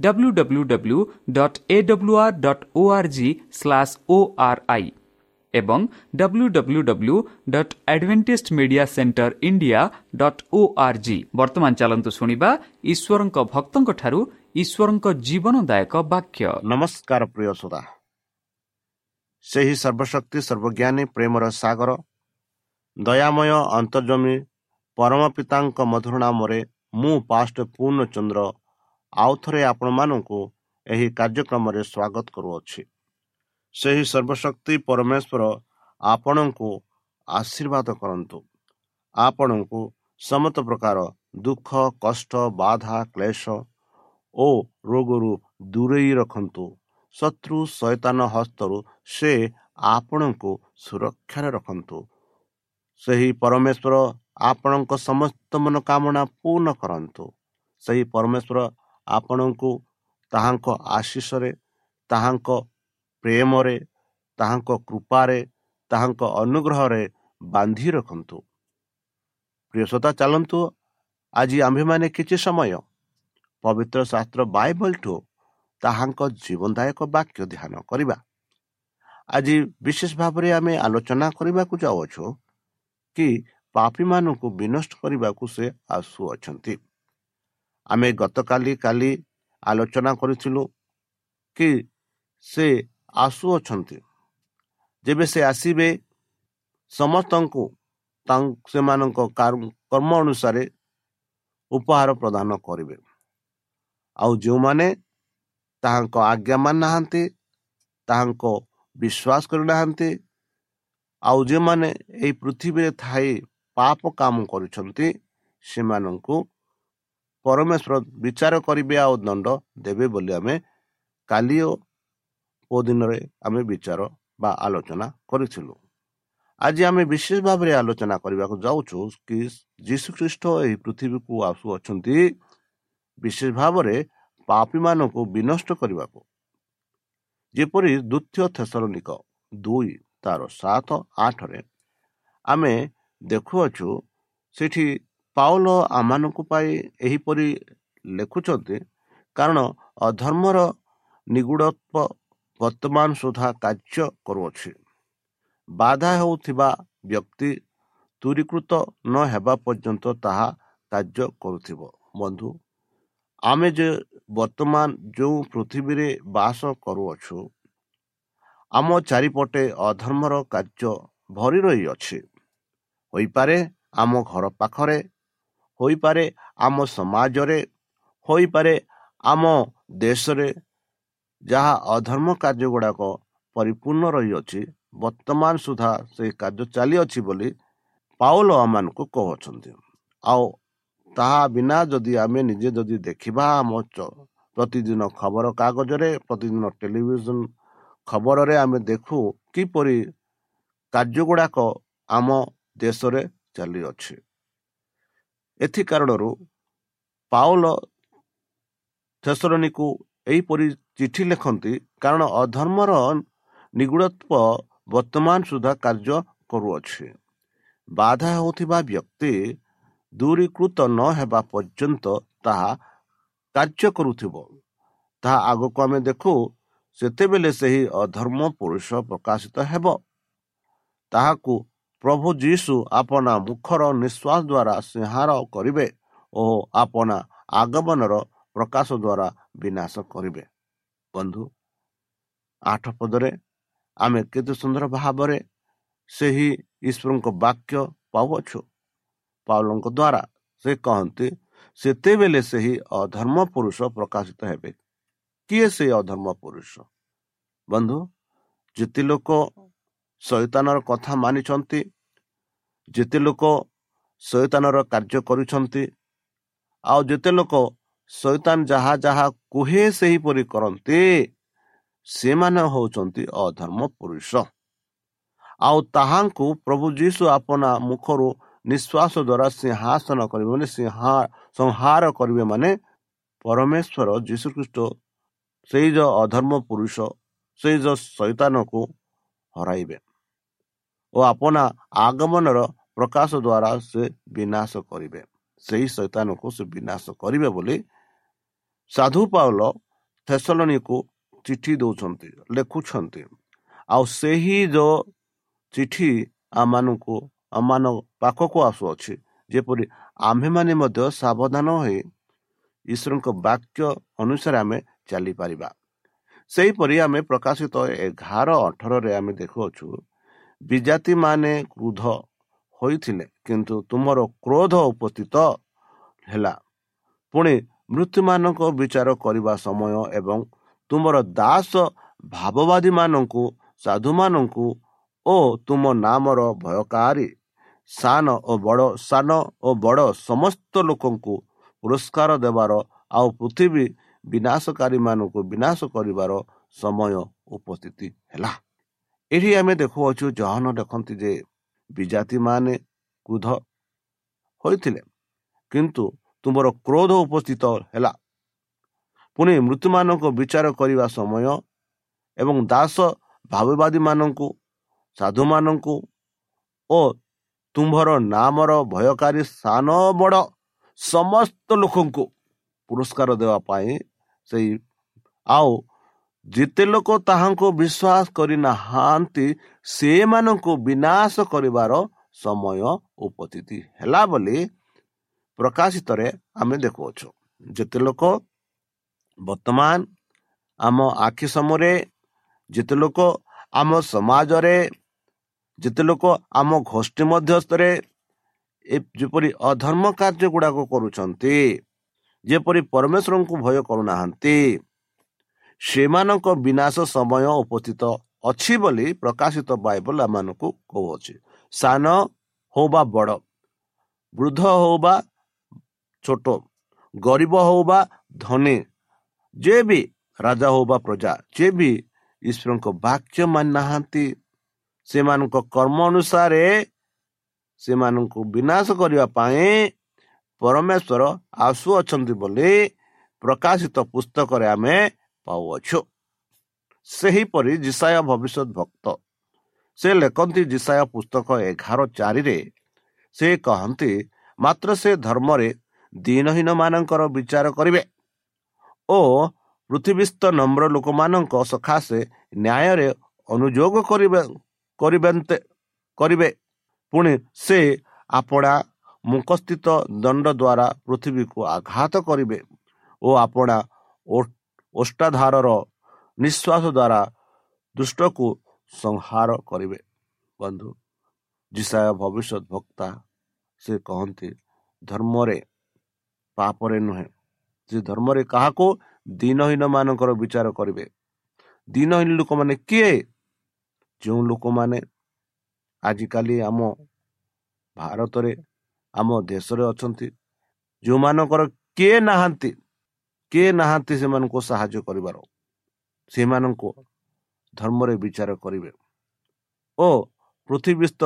dot O R G slash O R I ଏବଂ W W W dot Adventist Media Centre India dot O R G ବର୍ତ୍ତମାନ ଚାଲନ୍ତୁ ଶୁଣିବା ଈଶ୍ୱରଙ୍କ ଭକ୍ତଙ୍କଠାରୁ ଈଶ୍ୱରଙ୍କ ଜୀବନଦାୟକ ବାକ୍ୟ ନମସ୍କାର ପ୍ରିୟ ସୁଧା ସେହି ସର୍ବଶକ୍ତି ସର୍ବଜ୍ଞାନୀ ପ୍ରେମର ସାଗର ଦୟାମୟ ଅନ୍ତର୍ଜମୀ ପରମ ପିତାଙ୍କ ମଧୁର ନାମରେ ମୁଁ ପାଷ୍ଟ ପୂର୍ଣ୍ଣଚନ୍ଦ୍ର ଆଉ ଥରେ ଆପଣମାନଙ୍କୁ ଏହି କାର୍ଯ୍ୟକ୍ରମରେ ସ୍ୱାଗତ କରୁଅଛି। ସେହି ସର୍ବଶକ୍ତି ପରମେଶ୍ୱର ଆପଣଙ୍କୁ ଆଶୀର୍ବାଦ କରନ୍ତୁ। ଆପଣଙ୍କୁ ସମସ୍ତ ପ୍ରକାର ଦୁଃଖ କଷ୍ଟ ବାଧା କ୍ଲେଶ ଓ ରୋଗରୁ ଦୂରେଇ ରଖନ୍ତୁ। ଶତ୍ରୁ ସୈତାନ ହସ୍ତରୁ ସେ ଆପଣଙ୍କୁ ସୁରକ୍ଷାରେ ରଖନ୍ତୁ। ସେହି ପରମେଶ୍ୱର ଆପଣଙ୍କ ସମସ୍ତ ମନୋକାମନା ପୂର୍ଣ୍ଣ କରନ୍ତୁ। ସେହି ପରମେଶ୍ୱର ଆପଣଙ୍କୁ ତାହାଙ୍କ ଆଶିଷରେ ତାହାଙ୍କ ପ୍ରେମରେ ତାହାଙ୍କ କୃପାରେ ତାହାଙ୍କ ଅନୁଗ୍ରହରେ ବାନ୍ଧି ରଖନ୍ତୁ। ପ୍ରିୟସତା ଚାଲନ୍ତୁ। ଆଜି ଆମ୍ଭେମାନେ କିଛି ସମୟ ପବିତ୍ର ଶାସ୍ତ୍ର ବାଇବଲଠୁ ତାହାଙ୍କ ଜୀବନଦାୟକ ବାକ୍ୟ ଧ୍ୟାନ କରିବା। ଆଜି ବିଶେଷ ଭାବରେ ଆମେ ଆଲୋଚନା କରିବାକୁ ଯାଉଅଛୁ କି ପାପୀମାନଙ୍କୁ ବିନଷ୍ଟ କରିବାକୁ ସେ ଆସୁଅଛନ୍ତି। ଆମେ ଗତକାଲି କାଲି ଆଲୋଚନା କରିଥିଲୁ କି ସେ ଆସୁଅଛନ୍ତି। ଯେବେ ସେ ଆସିବେ ସମସ୍ତଙ୍କୁ ସେମାନଙ୍କ କର୍ମ ଅନୁସାରେ ଉପହାର ପ୍ରଦାନ କରିବେ। ଆଉ ଯେଉଁମାନେ ତାହାଙ୍କ ଆଜ୍ଞା ମାନ ନାହାନ୍ତି ତାହାଙ୍କ ବିଶ୍ୱାସ କରିନାହାନ୍ତି ଆଉ ଯେଉଁମାନେ ଏହି ପୃଥିବୀରେ ଥାଇ ପାପ କାମ କରୁଛନ୍ତି ସେମାନଙ୍କୁ ପରମେଶ୍ୱର ବିଚାର କରିବେ ଆଉ ଦଣ୍ଡ ଦେବେ ବୋଲି ଆମେ କାଲି ଓ ଦିନରେ ଆମେ ବିଚାର ବା ଆଲୋଚନା କରିଥିଲୁ। ଆଜି ଆମେ ବିଶେଷ ଭାବରେ ଆଲୋଚନା କରିବାକୁ ଯାଉଛୁ କି ଯୀଶୁଖ୍ରୀଷ୍ଟ ଏହି ପୃଥିବୀକୁ ଆସୁଅଛନ୍ତି ବିଶେଷ ଭାବରେ ପାପୀମାନଙ୍କୁ ବିନଷ୍ଟ କରିବାକୁ। ଯେପରି ଦ୍ୱିତୀୟ ଥେସରନିକ ଦୁଇ ତାର ସାତ ଆଠରେ ଆମେ ଦେଖୁଅଛୁ ସେଠି ପାଉଲ ଆମମାନଙ୍କ ପାଇଁ ଏହିପରି ଲେଖୁଛନ୍ତି କାରଣ ଅଧର୍ମର ନିଗୁଡ଼ତ୍ୱ ବର୍ତ୍ତମାନ ସୁଦ୍ଧା କାର୍ଯ୍ୟ କରୁଅଛି। ବାଧା ହେଉଥିବା ବ୍ୟକ୍ତି ଦୂରୀକୃତ ନ ହେବା ପର୍ଯ୍ୟନ୍ତ ତାହା କାର୍ଯ୍ୟ କରୁଥିବ। ବନ୍ଧୁ ଆମେ ଯେ ବର୍ତ୍ତମାନ ଯେଉଁ ପୃଥିବୀରେ ବାସ କରୁଅଛୁ ଆମ ଚାରିପଟେ ଅଧର୍ମର କାର୍ଯ୍ୟ ଭରି ରହିଅଛି। ହୋଇପାରେ ଆମ ଘର ପାଖରେ ହୋଇପାରେ ଆମ ସମାଜରେ ହୋଇପାରେ ଆମ ଦେଶରେ ଯାହା ଅଧର୍ମ କାର୍ଯ୍ୟ ଗୁଡ଼ାକ ପରିପୂର୍ଣ୍ଣ ରହିଅଛି ବର୍ତ୍ତମାନ ସୁଦ୍ଧା ସେ କାର୍ଯ୍ୟ ଚାଲିଅଛି ବୋଲି ପାଉଲ ଆମମାନଙ୍କୁ କହୁଅଛନ୍ତି। ଆଉ ତାହା ବିନା ଯଦି ଆମେ ନିଜେ ଯଦି ଦେଖିବା ଆମ ପ୍ରତିଦିନ ଖବର କାଗଜରେ ପ୍ରତିଦିନ ଟେଲିଭିଜନ ଖବରରେ ଆମେ ଦେଖୁ କିପରି କାର୍ଯ୍ୟ ଗୁଡ଼ାକ ଆମ ଦେଶରେ ଚାଲିଅଛି। ଏଥି କାରଣରୁ ପାଉଲ ଶେଷରଣୀକୁ ଏହିପରି ଚିଠି ଲେଖନ୍ତି କାରଣ ଅଧର୍ମର ନିଗୁଡ଼ତ୍ୱ ବର୍ତ୍ତମାନ ସୁଦ୍ଧା କାର୍ଯ୍ୟ କରୁଅଛି। ବାଧା ହେଉଥିବା ବ୍ୟକ୍ତି ଦୂରୀକୃତ ନ ହେବା ପର୍ଯ୍ୟନ୍ତ ତାହା କାର୍ଯ୍ୟ କରୁଥିବ। ତାହା ଆଗକୁ ଆମେ ଦେଖୁ ସେତେବେଳେ ସେହି ଅଧର୍ମ ପୁରୁଷ ପ୍ରକାଶିତ ହେବ। ତାହାକୁ ପ୍ରଭୁ ଯୀଶୁ ଆପଣା ମୁଖର ନିଶ୍ୱାସ ଦ୍ୱାରା ସଂହାର କରିବେ ଓ ଆପଣା ଆଗମନର ପ୍ରକାଶ ଦ୍ୱାରା ବିନାଶ କରିବେ। ବନ୍ଧୁ ଆଠ ପଦରେ ଆମେ କେତେ ସୁନ୍ଦର ଭାବରେ ସେହି ଈଶ୍ୱରଙ୍କ ବାକ୍ୟ ପାଉଅଛୁ। ପାଉଲଙ୍କ ଦ୍ୱାରା ସେ କହନ୍ତି ସେତେବେଳେ ସେହି ଅଧର୍ମ ପୁରୁଷ ପ୍ରକାଶିତ ହେବେ। କିଏ ସେ ଅଧର୍ମ ପୁରୁଷ? ବନ୍ଧୁ ଯେତେ ଲୋକ ଶୈତାନର କଥା ମାନିଛନ୍ତି ଯେତେ ଲୋକ ଶୈତାନର କାର୍ଯ୍ୟ କରୁଛନ୍ତି ଆଉ ଯେତେ ଲୋକ ଶୈତାନ ଯାହା ଯାହା କୁହେ ସେହିପରି କରନ୍ତି ସେମାନେ ହେଉଛନ୍ତି ଅଧର୍ମ ପୁରୁଷ। ଆଉ ତାହାଙ୍କୁ ପ୍ରଭୁ ଯୀଶୁ ଆପଣା ମୁଖରୁ ନିଶ୍ୱାସ ଦ୍ୱାରା ସିଂହାସନ କରିବେ ମାନେ ସଂହାର କରିବେ ମାନେ ପରମେଶ୍ୱର ଯୀଶୁଖ୍ରୀଷ୍ଟ ସେଇ ଯେଉଁ ଅଧର୍ମ ପୁରୁଷ ସେଇ ଯେଉଁ ଶୈତାନକୁ ହରାଇବେ। ଓ ଆପଣା ଆଗମନର ପ୍ରକାଶ ଦ୍ୱାରା ସେ ବିନାଶ କରିବେ। ସେହି ଶୈତାନକୁ ସେ ବିନାଶ କରିବେ ବୋଲି ସାଧୁ ପାଉଲ ଫେସଲଣୀକୁ ଚିଠି ଦେଉଛନ୍ତି ଲେଖୁଛନ୍ତି। ଆଉ ସେହି ଯେଉଁ ଚିଠି ଆମମାନଙ୍କୁ ଆମମାନଙ୍କ ପାଖକୁ ଆସୁଅଛି ଯେପରି ଆମ୍ଭେମାନେ ମଧ୍ୟ ସାବଧାନ ହୋଇ ଈଶ୍ୱରଙ୍କ ବାକ୍ୟ ଅନୁସାରେ ଆମେ ଚାଲିପାରିବା। ସେହିପରି ଆମେ ପ୍ରକାଶିତ ଏଗାର ଅଠରରେ ଆମେ ଦେଖୁଅଛୁ ବିଜାତିମାନେ କ୍ରୋଧ ହୋଇଥିଲେ କିନ୍ତୁ ତୁମର କ୍ରୋଧ ଉପସ୍ଥିତ ହେଲା। ପୁଣି ମୃତ୍ୟୁମାନଙ୍କ ବିଚାର କରିବା ସମୟ ଏବଂ ତୁମର ଦାସ ଭାବବାଦୀମାନଙ୍କୁ ସାଧୁମାନଙ୍କୁ ଓ ତୁମ ନାମର ଭୟକାରୀ ସାନ ଓ ବଡ଼ ସାନ ଓ ବଡ଼ ସମସ୍ତ ଲୋକଙ୍କୁ ପୁରସ୍କାର ଦେବାର ଆଉ ପୃଥିବୀ ବିନାଶକାରୀମାନଙ୍କୁ ବିନାଶ କରିବାର ସମୟ ଉପସ୍ଥିତି ହେଲା। ଏଠି ଆମେ ଦେଖୁଅଛୁ ଜହନ ଦେଖନ୍ତି ଯେ ବିଜାତିମାନେ କ୍ରୋଧ ହୋଇଥିଲେ କିନ୍ତୁ ତୁମର କ୍ରୋଧ ଉପସ୍ଥିତ ହେଲା। ପୁଣି ମୃତ୍ୟୁମାନଙ୍କୁ ବିଚାର କରିବା ସମୟ ଏବଂ ଦାସ ଭାବବାଦୀମାନଙ୍କୁ ସାଧୁମାନଙ୍କୁ ଓ ତୁମ୍ଭର ନାମର ଭୟକାରୀ ସାନ ବଡ଼ ସମସ୍ତ ଲୋକଙ୍କୁ ପୁରସ୍କାର ଦେବା ପାଇଁ ସେଇ ଆଉ ଯେତେ ଲୋକ ତାହାଙ୍କୁ ବିଶ୍ୱାସ କରିନାହାନ୍ତି ସେମାନଙ୍କୁ ବିନାଶ କରିବାର ସମୟ ଉପସ୍ଥିତି ହେଲା ବୋଲି ପ୍ରକାଶିତରେ ଆମେ ଦେଖୁଅଛୁ। ଯେତେ ଲୋକ ବର୍ତ୍ତମାନ ଆମ ଆଖି ସମୟରେ ଯେତେ ଲୋକ ଆମ ସମାଜରେ ଯେତେ ଲୋକ ଆମ ଗୋଷ୍ଠୀ ମଧ୍ୟସ୍ଥରେ ଯେପରି ଅଧର୍ମ କାର୍ଯ୍ୟ ଗୁଡ଼ାକ କରୁଛନ୍ତି ଯେପରି ପରମେଶ୍ୱରଙ୍କୁ ଭୟ କରୁନାହାନ୍ତି ସେମାନଙ୍କ ବିନାଶ ସମୟ ଉପସ୍ଥିତ ଅଛି ବୋଲି ପ୍ରକାଶିତ ବାଇବଲ ଆମମାନଙ୍କୁ କହୁଅଛି। ସାନ ହଉ ବା ବଡ଼ ବୃଦ୍ଧ ହଉ ବା ଛୋଟ ଗରିବ ହଉ ବା ଧନୀ ଯେ ବି ରାଜା ହଉ ବା ପ୍ରଜା ଯେ ବି ଈଶ୍ୱରଙ୍କ ବାକ୍ୟ ମାନି ନାହାନ୍ତି ସେମାନଙ୍କ କର୍ମ ଅନୁସାରେ ସେମାନଙ୍କୁ ବିନାଶ କରିବା ପାଇଁ ପରମେଶ୍ୱର ଆସୁଅଛନ୍ତି ବୋଲି ପ୍ରକାଶିତ ପୁସ୍ତକରେ ଆମେ ପାଉଅଛୁ। ସେହିପରି ଜିସାୟ ଭବିଷ୍ୟତ ଭକ୍ତ। ସେ ଲେଖନ୍ତି ଜିସାୟ ପୁସ୍ତକ ଏଗାର ଚାରିରେ ସେ କହନ୍ତି ମାତ୍ର ସେ ଧର୍ମରେ ଦିନହୀନ ମାନଙ୍କର ବିଚାର କରିବେ ଓ ପୃଥିବୀସ୍ଥ ନମ୍ର ଲୋକମାନଙ୍କ ସକାଶେ ନ୍ୟାୟରେ ଅନୁଯୋଗ କରିବେ କରିବେ। ପୁଣି ସେ ଆପଣା ମୁଖସ୍ଥିତ ଦଣ୍ଡ ଦ୍ୱାରା ପୃଥିବୀକୁ ଆଘାତ କରିବେ ଓ ଆପଣା ଓଷ୍ଟାଧାରର ନିଶ୍ୱାସ ଦ୍ୱାରା ଦୁଷ୍ଟକୁ ସଂହାର କରିବେ। ବନ୍ଧୁ ଜିସାୟ ଭବିଷ୍ୟତ ବକ୍ତା ସେ କହନ୍ତି ଧର୍ମରେ ପାପରେ ନୁହେଁ। ସେ ଧର୍ମରେ କାହାକୁ ଦିନହୀନ ମାନଙ୍କର ବିଚାର କରିବେ। ଦିନହୀନ ଲୋକମାନେ କିଏ? ଯେଉଁ ଲୋକମାନେ ଆଜିକାଲି ଆମ ଭାରତରେ ଆମ ଦେଶରେ ଅଛନ୍ତି ଯେଉଁମାନଙ୍କର କିଏ ନାହାନ୍ତି କିଏ ନାହାନ୍ତି ସେମାନଙ୍କୁ ସାହାଯ୍ୟ କରିବାର। ସେମାନଙ୍କୁ ଧର୍ମରେ ବିଚାର କରିବେ। ଓ ପୃଥିବୀସ୍ଥ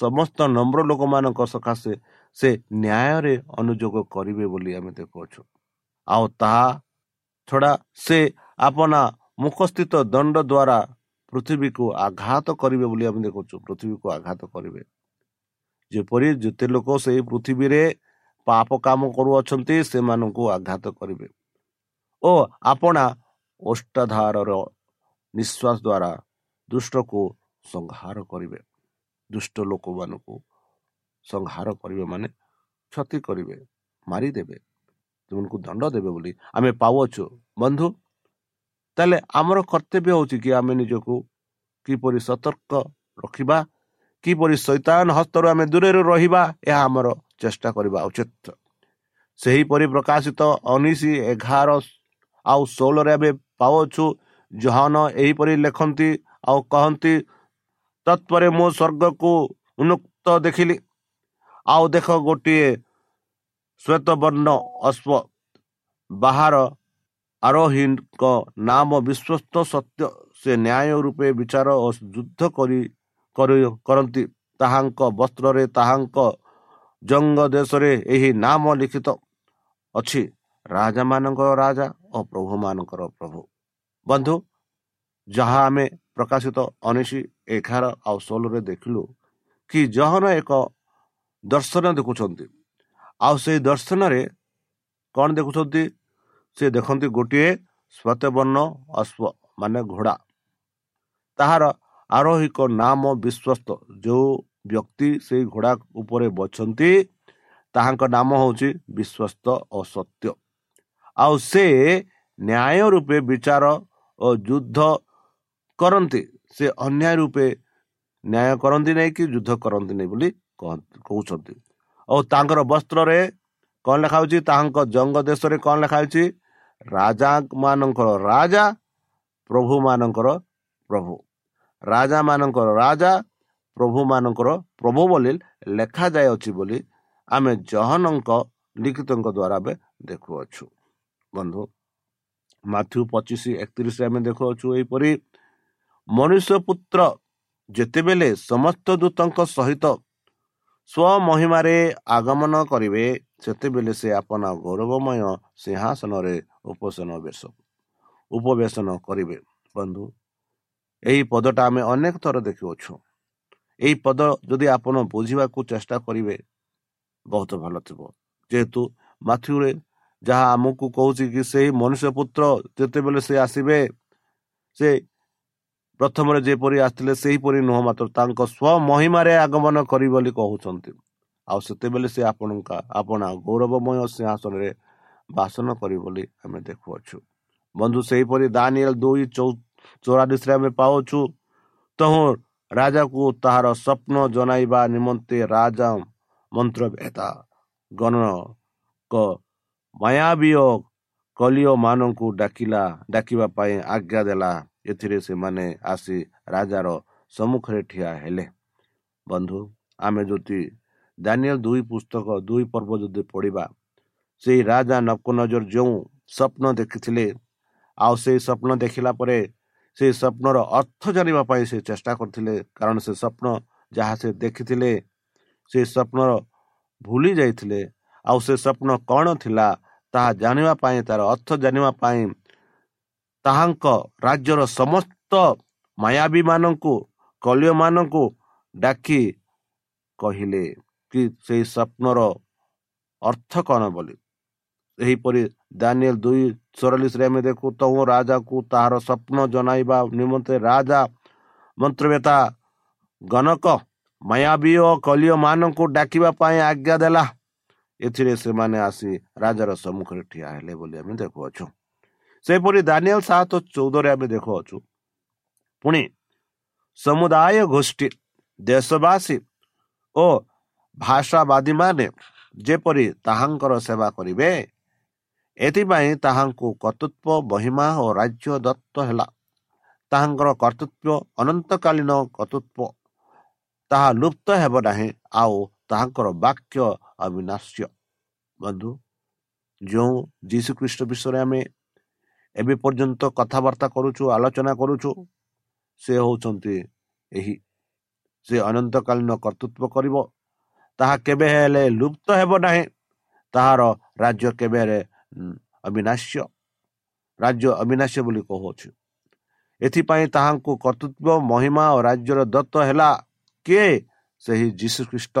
ସମସ୍ତ ନମ୍ର ଲୋକମାନଙ୍କ ସକାଶେ ସେ ନ୍ୟାୟରେ ଅନୁଯୋଗ କରିବେ ବୋଲି ଆମେ ଦେଖୁଅଛୁ। ଆଉ ତାହା ଛଡ଼ା ସେ ଆପଣା ମୁଖସ୍ଥିତ ଦଣ୍ଡ ଦ୍ୱାରା ପୃଥିବୀକୁ ଆଘାତ କରିବେ ବୋଲି ଆମେ ଦେଖୁଛୁ ପୃଥିବୀକୁ ଆଘାତ କରିବେ। ଯେପରି ଯେତେ ଲୋକ ସେଇ ପୃଥିବୀରେ ପାପ କାମ କରୁଅଛନ୍ତି ସେମାନଙ୍କୁ ଆଘାତ କରିବେ। ଓ ଆପଣା ଓଷ୍ଟାଧାରର ନିଶ୍ୱାସ ଦ୍ୱାରା ଦୁଷ୍ଟକୁ ସଂହାର କରିବେ। ଦୁଷ୍ଟ ଲୋକମାନଙ୍କୁ ସଂହାର କରିବେ ମାନେ କ୍ଷତି କରିବେ ମାରିଦେବେ ସେମାନଙ୍କୁ ଦଣ୍ଡ ଦେବେ ବୋଲି ଆମେ ପାଉଅଛୁ। ବନ୍ଧୁ ତାହେଲେ ଆମର କର୍ତ୍ତବ୍ୟ ହେଉଛି କି ଆମେ ନିଜକୁ କିପରି ସତର୍କ ରଖିବା କିପରି ଶୈତାନ ହସ୍ତରୁ ଆମେ ଦୂରରେ ରହିବା ଏହା ଆମର ଚେଷ୍ଟା କରିବା ଉଚିତ। ସେହିପରି ପ୍ରକାଶିତ ଉଣେଇଶ ଏଗାର ଆଉ ଷୋହଳରେ ଆମେ ପାଉଛୁ ଜହାନ ଏହିପରି ଲେଖନ୍ତି ଆଉ କହନ୍ତି ତତ୍ପରେ ମୁଁ ସ୍ୱର୍ଗକୁ ଉନ୍ନୁକ୍ତ ଦେଖିଲି। ଆଉ ଦେଖ ଗୋଟିଏ ଶ୍ଵେତବର୍ଣ୍ଣ ଅଶ୍ଵ ବାହାର ଆରୋହୀଙ୍କ ନାମ ବିଶ୍ୱସ୍ତ ସତ୍ୟ। ସେ ନ୍ୟାୟ ରୂପେ ବିଚାର ଓ ଯୁଦ୍ଧ କରି କରନ୍ତି। ତାହାଙ୍କ ବସ୍ତ୍ରରେ ତାହାଙ୍କ ଜଙ୍ଗ ଦେଶରେ ଏହି ନାମ ଲିଖିତ ଅଛି। ରାଜାମାନଙ୍କର ରାଜା ଓ ପ୍ରଭୁମାନଙ୍କର ପ୍ରଭୁ। ବନ୍ଧୁ ଯାହା ଆମେ ପ୍ରକାଶିତ ଉଣେଇଶ ଏଗାର ଆଉ ଷୋହଳରେ ଦେଖିଲୁ କି ଜହନ ଏକ ଦର୍ଶନ ଦେଖୁଛନ୍ତି। ଆଉ ସେଇ ଦର୍ଶନରେ କ'ଣ ଦେଖୁଛନ୍ତି? ସେ ଦେଖନ୍ତି ଗୋଟିଏ ଶ୍ଵେତବର୍ଣ୍ଣ ଅଶ୍ଵ ମାନେ ଘୋଡ଼ା। ତାହାର ଆରୋହିକ ନାମ ବିଶ୍ୱସ୍ତ। ଯେଉଁ ବ୍ୟକ୍ତି ସେଇ ଘୋଡ଼ା ଉପରେ ବଛନ୍ତି ତାହାଙ୍କ ନାମ ହେଉଛି ବିଶ୍ୱସ୍ତ ଓ ସତ୍ୟ। ଆଉ ସେ ନ୍ୟାୟ ରୂପେ ବିଚାର ଓ ଯୁଦ୍ଧ କରନ୍ତି। ସେ ଅନ୍ୟାୟ ରୂପେ ନ୍ୟାୟ କରନ୍ତି ନାହିଁ କି ଯୁଦ୍ଧ କରନ୍ତି ନାହିଁ ବୋଲି କହୁଛନ୍ତି। ଓ ତାଙ୍କର ବସ୍ତ୍ରରେ କ'ଣ ଲେଖା ହେଉଛି ତାହାଙ୍କ ଜଙ୍ଗ ଦେଶରେ କ'ଣ ଲେଖା ହେଉଛି ରାଜା ମାନଙ୍କର ରାଜା ପ୍ରଭୁ ମାନଙ୍କର ପ୍ରଭୁ। ରାଜା ମାନଙ୍କର ରାଜା ପ୍ରଭୁ ମାନଙ୍କର ପ୍ରଭୁ ବୋଲି ଲେଖାଯାଇଅଛି ବୋଲି ଆମେ ଜହନଙ୍କ ଲିଖିତଙ୍କ ଦ୍ୱାରା ଆମେ ଦେଖୁଅଛୁ। ବନ୍ଧୁ। ମାଥ୍ୟୁ ପଚିଶ ଏକତିରିଶରେ ଆମେ ଦେଖୁଅଛୁ ଏହିପରି ମନୁଷ୍ୟ ପୁତ୍ର ଯେତେବେଳେ ସମସ୍ତ ଦୂତଙ୍କ ସହିତ ସ୍ୱମହିମାରେ ଆଗମନ କରିବେ ସେତେବେଳେ ସେ ଆପଣ ଗୌରବମୟ ସିଂହାସନରେ ଉପସନ ବେଶ ଉପବେଶନ କରିବେ। ବନ୍ଧୁ ଏହି ପଦଟା ଆମେ ଅନେକ ଥର ଦେଖୁଅଛୁ। ଏହି ପଦ ଯଦି ଆପଣ ବୁଝିବାକୁ ଚେଷ୍ଟା କରିବେ ବହୁତ ଭଲ ଥିବ। ଯେହେତୁ ମାଥ୍ୟୁରେ ଯାହା ଆମକୁ କହୁଛି କି ସେହି ମନୁଷ୍ୟ ପୁତ୍ର ଯେତେବେଳେ ସେ ଆସିବେ ସେ ପ୍ରଥମରେ ଯେପରି ଆସିଥିଲେ ସେହିପରି ନୁହଁ ମାତ୍ର ତାଙ୍କ ସ୍ୱମହିମାରେ ଆଗମନ କରି ବୋଲି କହୁଛନ୍ତି। ଆଉ ସେତେବେଳେ ସେ ଆପଣଙ୍କ ଆପଣ ଗୌରବମୟ ସିଂହାସନରେ ବାସନ କରି ବୋଲି ଆମେ ଦେଖୁଅଛୁ। ବନ୍ଧୁ ସେହିପରି ଦାନିଏଲ ଦୁଇ ଚଉରାଳିଶରେ ଆମେ ପାଉଛୁ। ତହୁଁ ରାଜାକୁ ତାହାର ସ୍ୱପ୍ନ ଜଣାଇବା ନିମନ୍ତେ ରାଜା ମନ୍ତ୍ରଭେତା ଗଣକ ମାୟାବୀୟ କଲିଓମାନଙ୍କୁ ଡାକିଲା ଡାକିବା ପାଇଁ ଆଜ୍ଞା ଦେଲା। ଏଥିରେ ସେମାନେ ଆସି ରାଜାର ସମ୍ମୁଖରେ ଠିଆ ହେଲେ। ବନ୍ଧୁ ଆମେ ଯଦି ଦାନିଏଲ ଦୁଇ ପୁସ୍ତକ ଦୁଇ ପର୍ବ ଯଦି ପଢ଼ିବା ସେଇ ରାଜା ନଜର ଯେଉଁ ସ୍ୱପ୍ନ ଦେଖିଥିଲେ ଆଉ ସେଇ ସ୍ୱପ୍ନ ଦେଖିଲା ପରେ ସେଇ ସ୍ୱପ୍ନର ଅର୍ଥ ଜାଣିବା ପାଇଁ ସେ ଚେଷ୍ଟା କରିଥିଲେ କାରଣ ସେ ସ୍ୱପ୍ନ ଯାହା ସେ ଦେଖିଥିଲେ ସେ ସ୍ୱପ୍ନର ଭୁଲି ଯାଇଥିଲେ ଆଉ ସେ ସ୍ୱପ୍ନ କ'ଣ ଥିଲା ତାହା ଜାଣିବା ପାଇଁ ତାର ଅର୍ଥ ଜାଣିବା ପାଇଁ ତାହାଙ୍କ ରାଜ୍ୟର ସମସ୍ତ ମାୟାବୀ ମାନଙ୍କୁ କଲିୟମାନଙ୍କୁ ଡାକି କହିଲେ କି ସେଇ ସ୍ୱପ୍ନର ଅର୍ଥ କ'ଣ ବୋଲି? ଏହିପରି ଦାନିଏଲ ଦୁଇ ଚଉରାଳିଶରେ ଆମେ ଦେଖୁ ତୁ ରାଜାକୁ ତାହାର ସ୍ୱପ୍ନ ଜଣାଇବା ନିମନ୍ତେ ରାଜା ମନ୍ତ୍ରବେତା ଗଣକ ମାୟାବୀ ଓ କଲିୟ ମାନଙ୍କୁ ଡାକିବା ପାଇଁ ଆଜ୍ଞା ଦେଲା। ଏଥିରେ ସେମାନେ ଆସି ରାଜାର ସମ୍ମୁଖରେ ଠିଆ ହେଲେ ବୋଲି ଆମେ ଦେଖୁଅଛୁ। ସେପରି ଦାନିଏଲ ସାତ ଚଉଦରେ ଆମେ ଦେଖୁଅଛୁ। ପୁଣି ସମୁଦାୟ ଗୋଷ୍ଠୀ ଦେଶବାସୀ ଓ ଭାଷାବାଦୀ ମାନେ ଯେପରି ତାହାଙ୍କର ସେବା କରିବେ ଏଥିପାଇଁ ତାହାଙ୍କୁ କର୍ତ୍ତୃତ୍ୱ ମହିମା ଓ ରାଜ୍ୟ ଦତ୍ତ ହେଲା। ତାହାଙ୍କର କର୍ତ୍ତୃତ୍ୱ ଅନନ୍ତକାଳୀନ କର୍ତ୍ତୃତ୍ୱ ତାହା ଲୁପ୍ତ ହେବ ନାହିଁ ଆଉ ତାହାଙ୍କର ବାକ୍ୟ ଅବିନାଶ୍ୟ ବନ୍ଧୁ ଯେଉଁ ଯୀଶୁଖ୍ରୀଷ୍ଟ ବିଷୟରେ ଆମେ ଏବେ ପର୍ଯ୍ୟନ୍ତ କଥାବାର୍ତ୍ତା କରୁଛୁ ଆଲୋଚନା କରୁଛୁ ସେ ହେଉଛନ୍ତି ଏହି ସେ ଅନନ୍ତକାଳୀନ କର୍ତ୍ତୃତ୍ୱ କରିବ ତାହା କେବେ ହେଲେ ଲୁପ୍ତ ହେବ ନାହିଁ ତାହାର ରାଜ୍ୟ କେବେ ହେଲେ ଅବିନାଶ୍ୟ ରାଜ୍ୟ ଅବିନାଶ୍ୟ ବୋଲି କହୁଅଛୁ ଏଥିପାଇଁ ତାହାଙ୍କୁ କର୍ତ୍ତୃତ୍ୱ ମହିମା ଓ ରାଜ୍ୟର ଦତ୍ତ ହେଲା କିଏ ସେହି ଯୀଶୁ ଖ୍ରୀଷ୍ଟ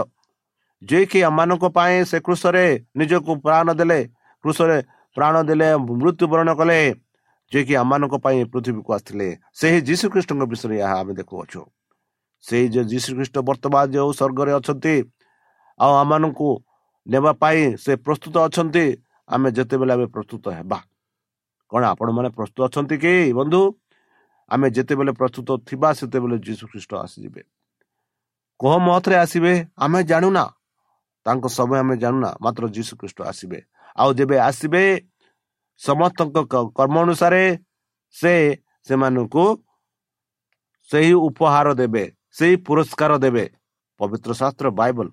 ଯିଏକି ଆମମାନଙ୍କ ପାଇଁ ସେ କୃଷରେ ନିଜକୁ ପ୍ରାଣ ଦେଲେ କୃଷରେ ପ୍ରାଣ ଦେଲେ ମୃତ୍ୟୁବରଣ କଲେ ଯିଏକି ଆମମାନଙ୍କ ପାଇଁ ପୃଥିବୀକୁ ଆସିଥିଲେ ସେହି ଯୀଶୁଖ୍ରୀଷ୍ଟଙ୍କ ବିଷୟରେ ଏହା ଆମେ ଦେଖୁଅଛୁ ସେଇ ଯେ ଯୀଶୁଖ୍ରୀଷ୍ଟ ବର୍ତ୍ତମାନ ଯେଉଁ ସ୍ୱର୍ଗରେ ଅଛନ୍ତି ଆଉ ଆମମାନଙ୍କୁ ନେବା ପାଇଁ ସେ ପ୍ରସ୍ତୁତ ଅଛନ୍ତି ଆମେ ଯେତେବେଳେ ଆମେ ପ୍ରସ୍ତୁତ ହେବା କ'ଣ ଆପଣମାନେ ପ୍ରସ୍ତୁତ ଅଛନ୍ତି କି ବନ୍ଧୁ ଆମେ ଯେତେବେଳେ ପ୍ରସ୍ତୁତ ଥିବା ସେତେବେଳେ ଯୀଶୁଖ୍ରୀଷ୍ଟ ଆସିଯିବେ କୋହ ମତରେ ଆସିବେ ଆମେ ଜାଣୁନା ତାଙ୍କ ସମୟ ଆମେ ଜାଣୁନା ମାତ୍ର ଯୀଶୁଖ୍ରୀଷ୍ଟ ଆସିବେ। ଆଉ ଯେବେ ଆସିବେ ସମସ୍ତଙ୍କ କର୍ମ ଅନୁସାରେ ସେ ସେମାନଙ୍କୁ ସେହି ଉପହାର ଦେବେ ସେହି ପୁରସ୍କାର ଦେବେ। ପବିତ୍ର ଶାସ୍ତ୍ର ବାଇବଲ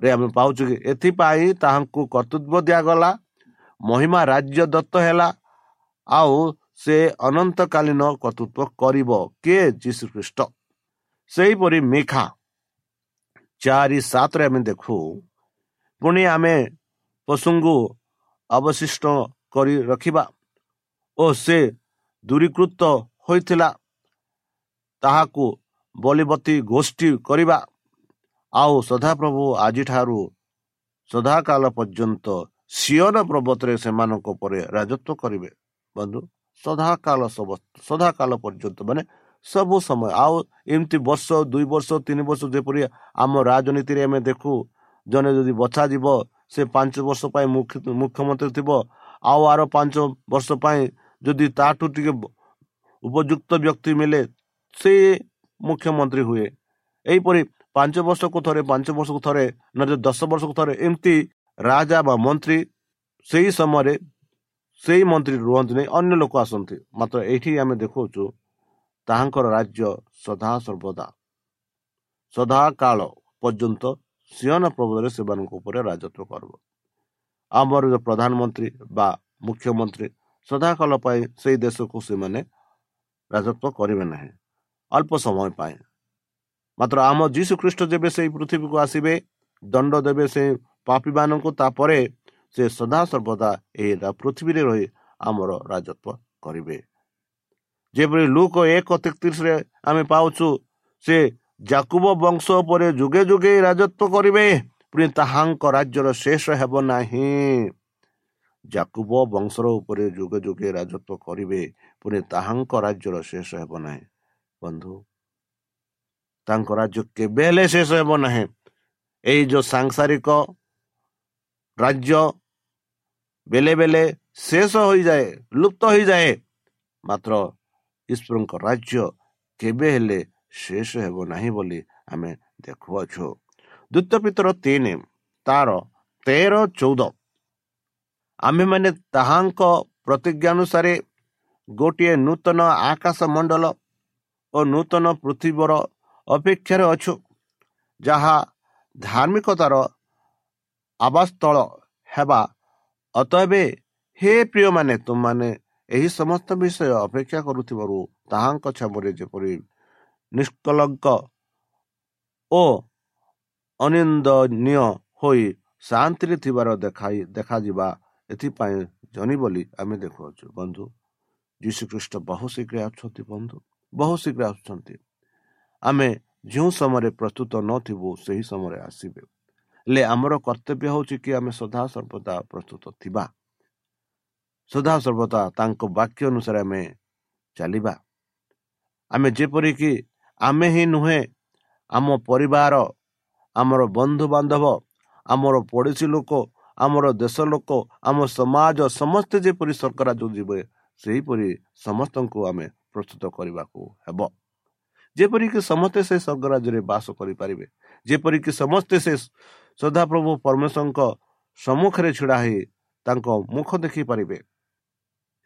ରେ ଆମେ ପାଉଛୁ କି ଏଥିପାଇଁ ତାହାଙ୍କୁ କର୍ତ୍ତୃତ୍ୱ ଦିଆଗଲା ମହିମା ରାଜ୍ୟ ଦତ୍ତ ହେଲା ଆଉ ସେ ଅନନ୍ତକାଳୀନ କର୍ତ୍ତୃତ୍ୱ କରିବ କିଏ? ଯୀଶୁ ଖ୍ରୀଷ୍ଟ। ସେହିପରି ମିଖା ଚାରି ସାତରେ ଆମେ ଦେଖୁ ପୁଣି ଆମେ ପଶୁଙ୍କୁ ଅବଶିଷ୍ଟ କରି ରଖିବା ଓ ସେ ଦୂରୀକୃତ ହୋଇଥିଲା ତାହାକୁ ବଲିବତୀ ଗୋଷ୍ଠୀ କରିବା ଆଉ ସଦାପ୍ରଭୁ ଆଜିଠାରୁ ସଦାକାଳ ପର୍ଯ୍ୟନ୍ତ ସିଅନ ପର୍ବତରେ ସେମାନଙ୍କ ଉପରେ ରାଜତ୍ୱ କରିବେ ବନ୍ଧୁ ସଦାକାଳ ସଦାକାଳ ପର୍ଯ୍ୟନ୍ତ ମାନେ ସବୁ ସମୟ। ଆଉ ଏମିତି ବର୍ଷ ଦୁଇ ବର୍ଷ ତିନି ବର୍ଷ ଯେପରି ଆମ ରାଜନୀତିରେ ଆମେ ଦେଖୁ ଜଣେ ଯଦି ବଛାଯିବ ସେ ପାଞ୍ଚ ବର୍ଷ ପାଇଁ ମୁଖ୍ୟମନ୍ତ୍ରୀ ଥିବ। ଆଉ ଆର ପାଞ୍ଚ ବର୍ଷ ପାଇଁ ଯଦି ତାଠୁ ଟିକେ ଉପଯୁକ୍ତ ବ୍ୟକ୍ତି ମିଳେ ସେ ମୁଖ୍ୟମନ୍ତ୍ରୀ ହୁଏ। ଏହିପରି ପାଞ୍ଚ ବର୍ଷକୁ ଥରେ ପାଞ୍ଚ ବର୍ଷକୁ ଥରେ ନହେଲେ ଦଶ ବର୍ଷକୁ ଥରେ ଏମିତି ରାଜା ବା ମନ୍ତ୍ରୀ ସେଇ ସମୟରେ ସେଇ ମନ୍ତ୍ରୀ ରୁହନ୍ତି ନାହିଁ ଅନ୍ୟ ଲୋକ ଆସନ୍ତି। ମାତ୍ର ଏଇଠି ଆମେ ଦେଖାଉଛୁ ତାହାଙ୍କର ରାଜ୍ୟ ସଦା ସର୍ବଦା। ସଦା କାଳ ପର୍ଯ୍ୟନ୍ତ ସିଂହନ ପ୍ରବୋଧରେ ସେମାନଙ୍କ ଉପରେ ରାଜତ୍ୱ କରିବ। ଆମର ପ୍ରଧାନମନ୍ତ୍ରୀ ବା ମୁଖ୍ୟମନ୍ତ୍ରୀ ସଦାକାଳ ପାଇଁ ସେଇ ଦେଶକୁ ସେମାନେ ରାଜତ୍ୱ କରିବେ ନାହିଁ। ଅଳ୍ପ ସମୟ ପାଇଁ। ମାତ୍ର ଆମ ଯୀଶୁ ଖ୍ରୀଷ୍ଟ ଯେବେ ସେଇ ପୃଥିବୀକୁ ଆସିବେ ଦଣ୍ଡ ଦେବେ ସେ ପାପୀମାନଙ୍କୁ ତାପରେ ସେ ସଦାସର୍ବଦା ଏହି ପୃଥିବୀରେ ରହି ଆମର ରାଜତ୍ୱ କରିବେ। ଯେପରି ଲୁକ ଏକ ତେତିରିଶରେ ଆମେ ପାଉଛୁ ସେ ଜାକୁବ ବଂଶ ଉପରେ ଯୁଗେ ଯୁଗେ ରାଜତ୍ୱ କରିବେ ପୁଣି ତାହାଙ୍କ ରାଜ୍ୟର ଶେଷ ହେବ ନାହିଁ। ଜାକୁବ ବଂଶର ଉପରେ ଯୁଗେ ଯୁଗେ ରାଜତ୍ୱ କରିବେ ପୁଣି ତାହାଙ୍କ ରାଜ୍ୟର ଶେଷ ହେବ ନାହିଁ। ବନ୍ଧୁ ତାଙ୍କ ରାଜ୍ୟ କେବେ ହେଲେ ଶେଷ ହେବ ନାହିଁ। ଏଇ ଯେଉଁ ସାଂସାରିକ ରାଜ୍ୟ ବେଲେ ବେଲେ ଶେଷ ହୋଇଯାଏ ଲୁପ୍ତ ହୋଇଯାଏ ମାତ୍ର ଈଶ୍ୱରଙ୍କ ରାଜ୍ୟ କେବେ ହେଲେ ଶେଷ ହେବ ନାହିଁ ବୋଲି ଆମେ ଦେଖୁଅଛୁ। ଦ୍ୱିତୀୟ ପିତର ତିନି ତାର ତେର ଚଉଦ। ଆମ୍ଭେମାନେ ତାହାଙ୍କ ପ୍ରତିଜ୍ଞା ଅନୁସାରେ ଗୋଟିଏ ନୂତନ ଆକାଶ ମଣ୍ଡଳ ଓ ନୂତନ ପୃଥିବୀର ଅପେକ୍ଷାରେ ଅଛୁ ଯାହା ଧାର୍ମିକତାର ଆବାସସ୍ଥଳ ହେବା। ଅତଏବେ ହେ ପ୍ରିୟମାନେ ତୁମମାନେ ଏହି ସମସ୍ତ ବିଷୟ ଅପେକ୍ଷା କରୁଥିବାରୁ ତାହାଙ୍କ ଛାମରେ ଯେପରି ନିଷ୍କଳଙ୍କ ଓ ଅନିନ୍ଦନୀୟ ହୋଇ ଶାନ୍ତିରେ ଥିବାର ଦେଖାଇ ଦେଖାଯିବା ଏଥିପାଇଁ ଜଣି ବୋଲି ଆମେ ଦେଖୁଅଛୁ। ବନ୍ଧୁ ଯୀଶୁଖ୍ରୀଷ୍ଟ ବହୁ ଶୀଘ୍ର ଆସୁଛନ୍ତି ବନ୍ଧୁ ବହୁ ଶୀଘ୍ର ଆସୁଛନ୍ତି। ଆମେ ଯେଉଁ ସମୟରେ ପ୍ରସ୍ତୁତ ନଥିବୁ ସେହି ସମୟରେ ଆସିବେ। ହେଲେ ଆମର କର୍ତ୍ତବ୍ୟ ହେଉଛି କି ଆମେ ସଦାସର୍ବଦା ପ୍ରସ୍ତୁତ ଥିବା? ସଦାସର୍ବଦା ତାଙ୍କ ବାକ୍ୟ ଅନୁସାରେ ଆମେ ଚାଲିବା। ଆମେ ଯେପରିକି ଆମେ ହିଁ ନୁହେଁ ଆମ ପରିବାର ଆମର ବନ୍ଧୁବାନ୍ଧବ ଆମର ପଡ଼ୋଶୀ ଲୋକ ଆମର ଦେଶ ଲୋକ ଆମ ସମାଜ ସମସ୍ତେ ଯେପରି ସରକାର ଯିବେ ସେହିପରି ସମସ୍ତଙ୍କୁ ଆମେ ପ୍ରସ୍ତୁତ କରିବାକୁ ହେବ। ଯେପରିକି ସମସ୍ତେ ସେ ସ୍ୱର୍ଗରାଜ୍ୟରେ ବାସ କରିପାରିବେ ଯେପରିକି ସମସ୍ତେ ସେ ସଦାପ୍ରଭୁ ପରମେଶ୍ୱରଙ୍କ ସମ୍ମୁଖରେ ଛିଡ଼ା ହେଇ ତାଙ୍କ ମୁଖ ଦେଖିପାରିବେ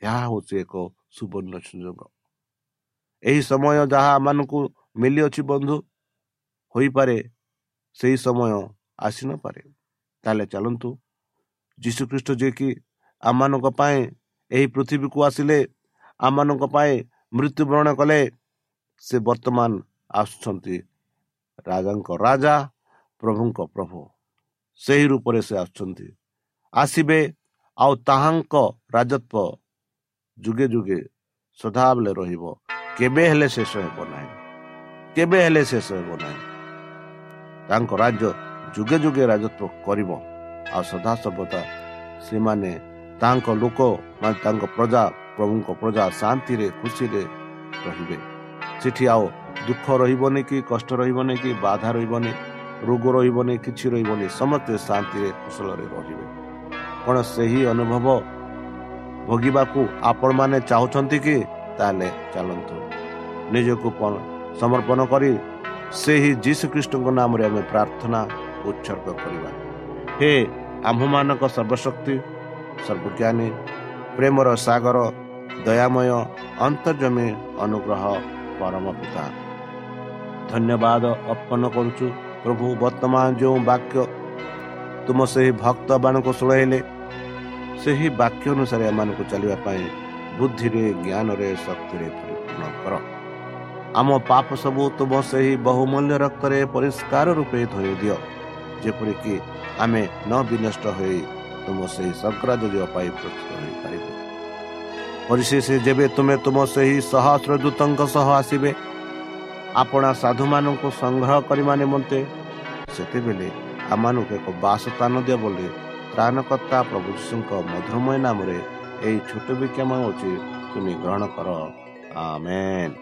ଏହା ହେଉଛି ଏକ ସୁବର୍ଣ୍ଣ ସୁଯୋଗ। ଏହି ସମୟ ଯାହା ଆମମାନଙ୍କୁ ମିଳିଅଛି ବନ୍ଧୁ ହୋଇପାରେ ସେହି ସମୟ ଆସିନପାରେ ତାହେଲେ ଚାଲନ୍ତୁ ଯୀଶୁଖ୍ରୀଷ୍ଟ ଯିଏକି ଆମମାନଙ୍କ ପାଇଁ ଏହି ପୃଥିବୀକୁ ଆସିଲେ ଆମମାନଙ୍କ ପାଇଁ ମୃତ୍ୟୁବରଣ କଲେ ସେ ବର୍ତ୍ତମାନ ଆସୁଛନ୍ତି ରାଜାଙ୍କ ରାଜା ପ୍ରଭୁଙ୍କ ପ୍ରଭୁ। ସେହି ରୂପରେ ସେ ଆସୁଛନ୍ତି। ଆସିବେ ଆଉ ତାହାଙ୍କ ରାଜତ୍ୱ ଯୁଗେ ଯୁଗେ ସଦାବେଳେ ରହିବ କେବେ ହେଲେ ଶେଷ ହେବ ନାହିଁ କେବେ ହେଲେ ଶେଷ ହେବ ନାହିଁ ତାଙ୍କ ରାଜ୍ୟ ଯୁଗେ ଯୁଗେ ରାଜତ୍ୱ କରିବ ଆଉ ସଦାସର୍ବଦା ସେମାନେ ତାଙ୍କ ଲୋକ ମାନେ ତାଙ୍କ ପ୍ରଜା ପ୍ରଭୁଙ୍କ ପ୍ରଜା ଶାନ୍ତିରେ ଖୁସିରେ ରହିବେ ସେଠି ଆଉ ଦୁଃଖ ରହିବନି କି କଷ୍ଟ ରହିବନି କି ବାଧା ରହିବନି ରୋଗ ରହିବନି କିଛି ରହିବନି ସମସ୍ତେ ଶାନ୍ତିରେ କୁଶଳରେ ରହିବେ କ'ଣ ସେହି ଅନୁଭବ ଭୋଗିବାକୁ ଆପଣମାନେ ଚାହୁଁଛନ୍ତି କି ତାହେଲେ ଚାଲନ୍ତୁ। ନିଜକୁ ସମର୍ପଣ କରି ସେହି ଯୀଶୁଖ୍ରୀଷ୍ଟଙ୍କ ନାମରେ ଆମେ ପ୍ରାର୍ଥନା ଉତ୍ସର୍ଗ କରିବା। ହେ ଆମ୍ଭମାନଙ୍କ ସର୍ବଶକ୍ତି ସର୍ବଜ୍ଞାନୀ ପ୍ରେମର ସାଗର ଦୟାମୟ ଅନ୍ତର୍ଜମୀ ଅନୁଗ୍ରହ ପରମ ପିତା। ଧନ୍ୟବାଦ ଅର୍ପଣ କରୁଛୁ ପ୍ରଭୁ ବର୍ତ୍ତମାନ ଯେଉଁ ବାକ୍ୟ ତୁମ ସେହି ଭକ୍ତମାନଙ୍କୁ ଶୁଣାଇଲେ ସେହି ବାକ୍ୟ ଅନୁସାରେ ଏମାନଙ୍କୁ ଚାଲିବା ପାଇଁ ବୁଦ୍ଧିରେ ଜ୍ଞାନରେ ଶକ୍ତିରେ ପରିପୂର୍ଣ୍ଣ କର। ଆମ ପାପ ସବୁ ତୁମ ସେହି ବହୁମୂଲ୍ୟ ରକ୍ତରେ ପରିଷ୍କାର ରୂପେ ଧୋଇ ଦିଅ। ଯେପରିକି ଆମେ ନ ବିନଷ୍ଟ ହୋଇ ତୁମ ସେହି ଯିବା ପାଇଁ ପ୍ରସ୍ତୁତ ହୋଇପାରିବ। ପରିଶେଷ ଯେବେ ତୁମେ ତୁମ ସେହି ସହସ୍ର ଦୂତଙ୍କ ସହ ଆସିବେ ଆପଣା ସାଧୁମାନଙ୍କୁ ସଂଗ୍ରହ କରିବା ନିମନ୍ତେ ସେତେବେଳେ ଆମମାନଙ୍କୁ ଏକ ବାସ ସ୍ଥାନ ଦିଅ ବୋଲି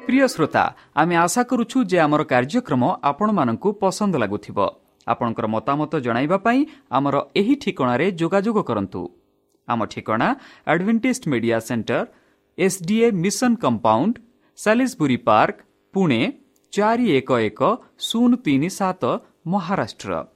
ପ୍ରିୟ ଶ୍ରୋତା ଆମେ ଆଶା କରୁଛୁ ଯେ ଆମର କାର୍ଯ୍ୟକ୍ରମ ଆପଣମାନଙ୍କୁ ପସନ୍ଦ ଲାଗୁଥିବ। ଆପଣଙ୍କର ମତାମତ ଜଣାଇବା ପାଇଁ ଆମର ଏହି ଠିକଣାରେ ଯୋଗାଯୋଗ କରନ୍ତୁ। ଆମ ଠିକଣା Adventist Media Centre SDA mission compound Salisbury Park Pune ଚାରି ଏକ ଏକ ଶୂନ ତିନି ସାତ Maharashtra.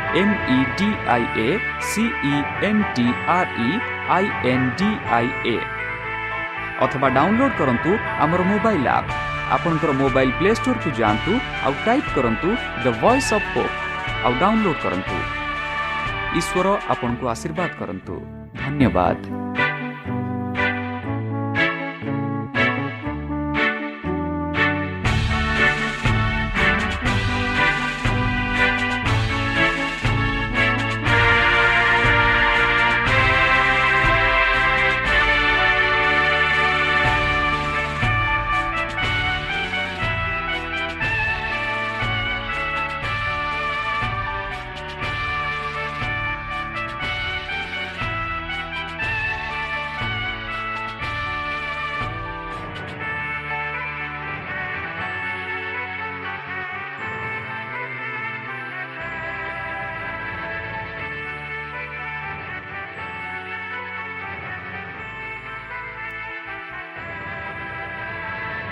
M E D I A C E N T R E I N D I A ଅଥବା ଡାଉନଲୋଡ୍ କରନ୍ତୁ ଆମର ମୋବାଇଲ୍ ଆପ୍ ଆପଣଙ୍କର ମୋବାଇଲ୍ ପ୍ଲେ ଷ୍ଟୋରକୁ ଯାଆନ୍ତୁ ଆଉ ଟାଇପ୍ କରନ୍ତୁ ଦ ଭଏସ୍ ଅଫ୍ ପୋପ୍ ଆଉ ଡାଉନଲୋଡ୍ କରନ୍ତୁ ଈଶ୍ୱର ଆପଣଙ୍କୁ ଆଶୀର୍ବାଦ କରନ୍ତୁ ଧନ୍ୟବାଦ